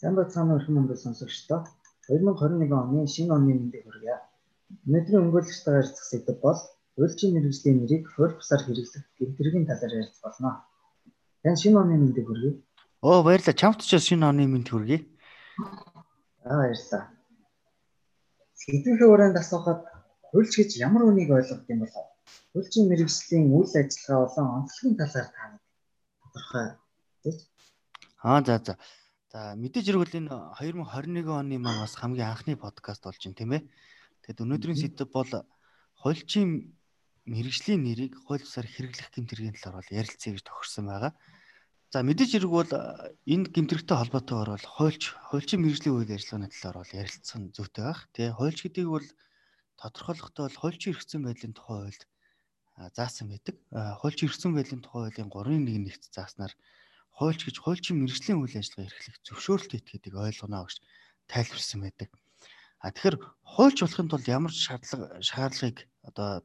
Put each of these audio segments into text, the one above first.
Сайн бацгаана өрхөн мөнгө сонсогчдоо 2021 оны шинэ оны мэндийг хүргье. Өнөөдрийн өнгөрөлтөйгээр ярилцах сэдэв бол үйлчийн мэрэгжлийн нэрийг хууль бусаар хэрэглэх гэмтрийн талаар ярилцах болно. Тань шинэ оны мэндийг хүргье. Оо баярлалаа. Чамд ч шинэ оны мэнд хүргье. Аа баярлалаа. Сэдвийн өрөөнд асуухад хуульч гэж ямар үнийг ойлгох юм бол хуульчийн мэрэгжлийн үйл ажиллагаа болон онцлогийн талаар та тодорхой гэж. Аа за за. За мэдээж хэрэг энэ 2021 оны маань бас хамгийн анхны подкаст болж байна тийм ээ. Тэгэд өнөөдрийн сэдэв бол хуульчийн мэрэгжлийн нэрийг хууль бусаар хэрэглэх гэмтэргийн талаар бол ярилцъя гэж тохирсон байгаа. За мэдээж хэрэг бол энэ гэмтэрэгтэй холбоотойгоор бол хуульч хуульчийн мэрэгжлийн үйл ажиллагааны талаар бол ярилцсан зүйтэй байх. Тэгээ хуульч гэдгийг бол тодорхойлохдоо бол хуульчийн эрхцэн байдлын тухай хуульд заасан байдаг. Хуульчийн эрхцэн байдлын тухай хуулийн 3-1 нэгт зааснаар хуульч гэж хуульчийн мэрэгжлийн үйл ажиллагаа эрхлэх зөвшөөрөлт этгээдэг ойлгоно гэж тайлбарсан байдаг. А тэгэхээр хуульч болохын тулд ямар шаардлага шаардлагыг одоо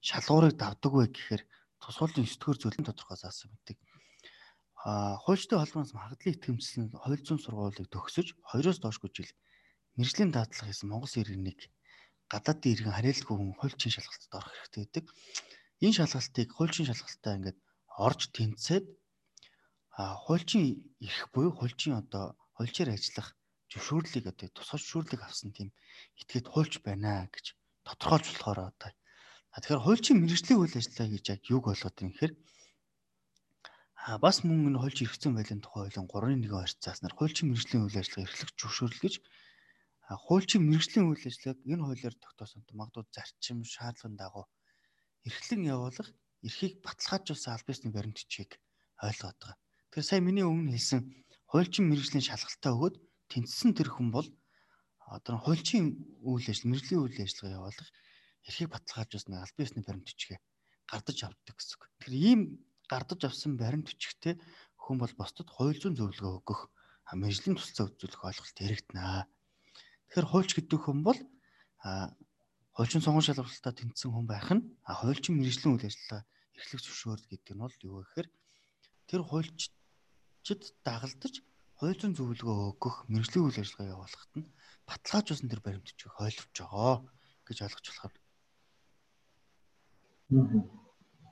шалгуурыг давдаг вэ гэхээр тусгуулийн 9 дугаар зүйлийн тодорхой заасан байдаг. А хуульчтай холбооноос магадлал итгэмжлэн хууль зүйн сургуулийг төгсөж 2-оос доошгүй жил мэрэгжлийн дадлага хийсэн Монгол иргэнийг гадаадын иргэн харьяалгүй хүн хуульчийн шалгалтад орох хэрэгтэй байдаг. Энэ шалгалтыг хуульчийн шалгалтаа ингээд орж тэнцээд а хуульчийн эрх буюу хуульчийн одоо хуульчаар ажиллах зөвшөөрлийг одоо тусгай зөвшөөрлийг авсан тийм этгээд хуульч байна гэж тодорхойлж болохоор одоо тэгэхээр хуульчийн мэрэгжлийн үйл ажиллагаа гэж яг юг болгоод юм гэхээр а бас мөн энэ хуульч эрхцэн байлын тухай хуулийн 3-1 орцсааснаар хуульчийн мэрэгжлийн үйл ажиллагаа эрхлэх зөвшөөрөл гэж хуульчийн мэрэгжлийн үйл ажиллагааг энэ хуулиар тогтоосон магадгүй зарчим шаардлагын дагуу эрхлэн явуулах эрхийг баталгаажуулсан аль биесний баримт бичгийг ойлгоод байгаа. Тэгэхээр сая миний өмнө хэлсэн хуульчин мэрэгжлийн шалгалтаа өгөөд тэнцсэн тэр хүн бол одоо хуульчин үйл ажил, мэрэгжлийн үйл ажиллагаа явуулах эрхийг баталгаажуулсан аль биесний баримт бичгээ гардаж авдаг гэсэн үг. Тэгэхээр ийм гардаж авсан баримт бичгтээ хүн бол бусдад хууль зүйн зөвлөгөө өгөх, мэрэгжлийн туслалцаа үзүүлэх ойлголт хэрэгтэнэ. Тэгэхээр хуульч гэдэг хүн бол хуульчин сонгон шалгалтаа тэнцсэн хүн байх нь хуульчин мэрэгжлийн үйл ажиллагаа эрхлэх зөвшөөрөл гэдэг нь бол юу гэхээр тэр хуульч чид дагалдаж зүйн зөвлөгөө өгөх мэрэгжлийн үйл ажиллагаа явуулахад нь баталгаажуулсан тэр баримтчиг хойловж байгаа гэж ойлгож болохоор.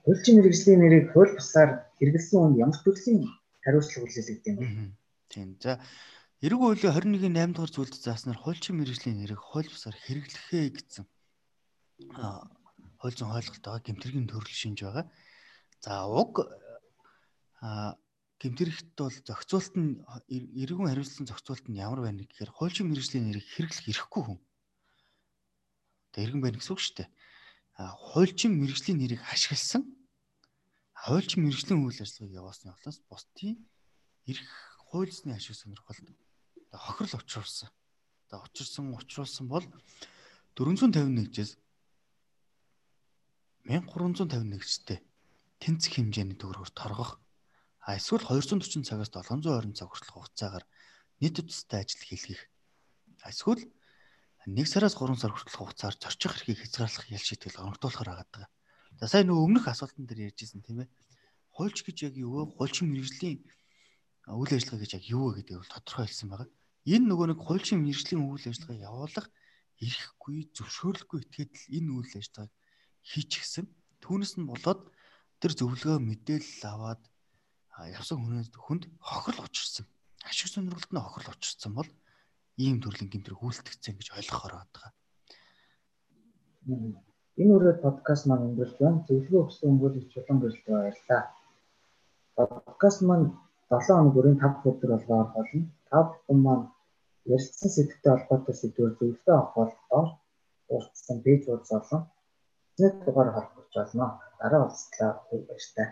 Хуульчин мэрэгжлийн нэрийг хууль бусаар хэрэгэлсэн хүн ямар төрлийн хариуцлага хүлээлгдэг юм бэ? Тийм. За эрг хуулийн 21-ийн 8 дугаар зүйлд зааснаар хуульчин мэрэгжлийн нэрийг хууль бусаар хэрэглэхээ гэсэн хууль зүйн хойлголт байгаа гэмтэргийн төрөл шинж байгаа. За уг гэмтэрэгт бол зохицуулт нь эргэн хариуцлан зохицуулт нь ямар байна гэхээр хуульчин мэрэгжлийн нэрийг хэрэглэх эрхгүй хүн. Тэг эргэн байна гэсэн үг шүү дээ. А хуульчин мэрэгжлийн нэрийг ашигласан хуульчин мэрэгжлийн үйл ажиллагааг явуулсны улаас бусдын эрх хуульсны ашиг сонирхолд хохирол учруулсан. Одоо учирсан учруулсан бол 451-жээс 1351-жтэй тэнцэх хэмжээний төгрөгөөр торгох А эсвэл 240 цагаас 720 цаг хүртэлх хугацаагаар нийт үстэй ажил хийлгэх. Эсвэл 1 сараас 3 сар хүртэлх хугацаар зорчих эрхийг хязгаарлах ял шийтгэл оногдуулахар байгаа. За сая нөгөө өмнөх асуултан дээр ярьжсэн тийм ээ. Хуульч гэж яг юу вэ? Хуульчин мэрэгжлийн үйл ажиллагаа гэж яг юу вэ гэдгийг бол тодорхой хэлсэн байгаа. Энэ нөгөө нэг хуульчин мэрэгжлийн үйл ажиллагаа явуулах эрхгүй зөвшөөрлөхгүй этгээд л энэ үйл ажиллагааг хийчихсэн. Түүнээс нь болоод тэр зөвлөгөө мэдээлэл аваад явсан хүнээс хүнд хохирол учирсан. Ашиг сонирхолд нь хохирол учирсан бол ийм төрлийн гэмтрэг үйлдэгцэн гэж ойлгохоор байгаа. Энэ үрээд подкаст маань өнгөрч байна. Зөвлөгөө өгсөн хүмүүст чулуун гэрэлт баярлалаа. Подкаст маань 7 хоног бүрийн 5 өдөр болгоор болно. 5 хүн маань ярьсан сэдвтэй холбоотой сэдвээр зөвлөгөө авах бол доор дурдсан пэйж олон. Нэг дугаар холбогдож байна. Дараа уулзлаа. Баярлалаа.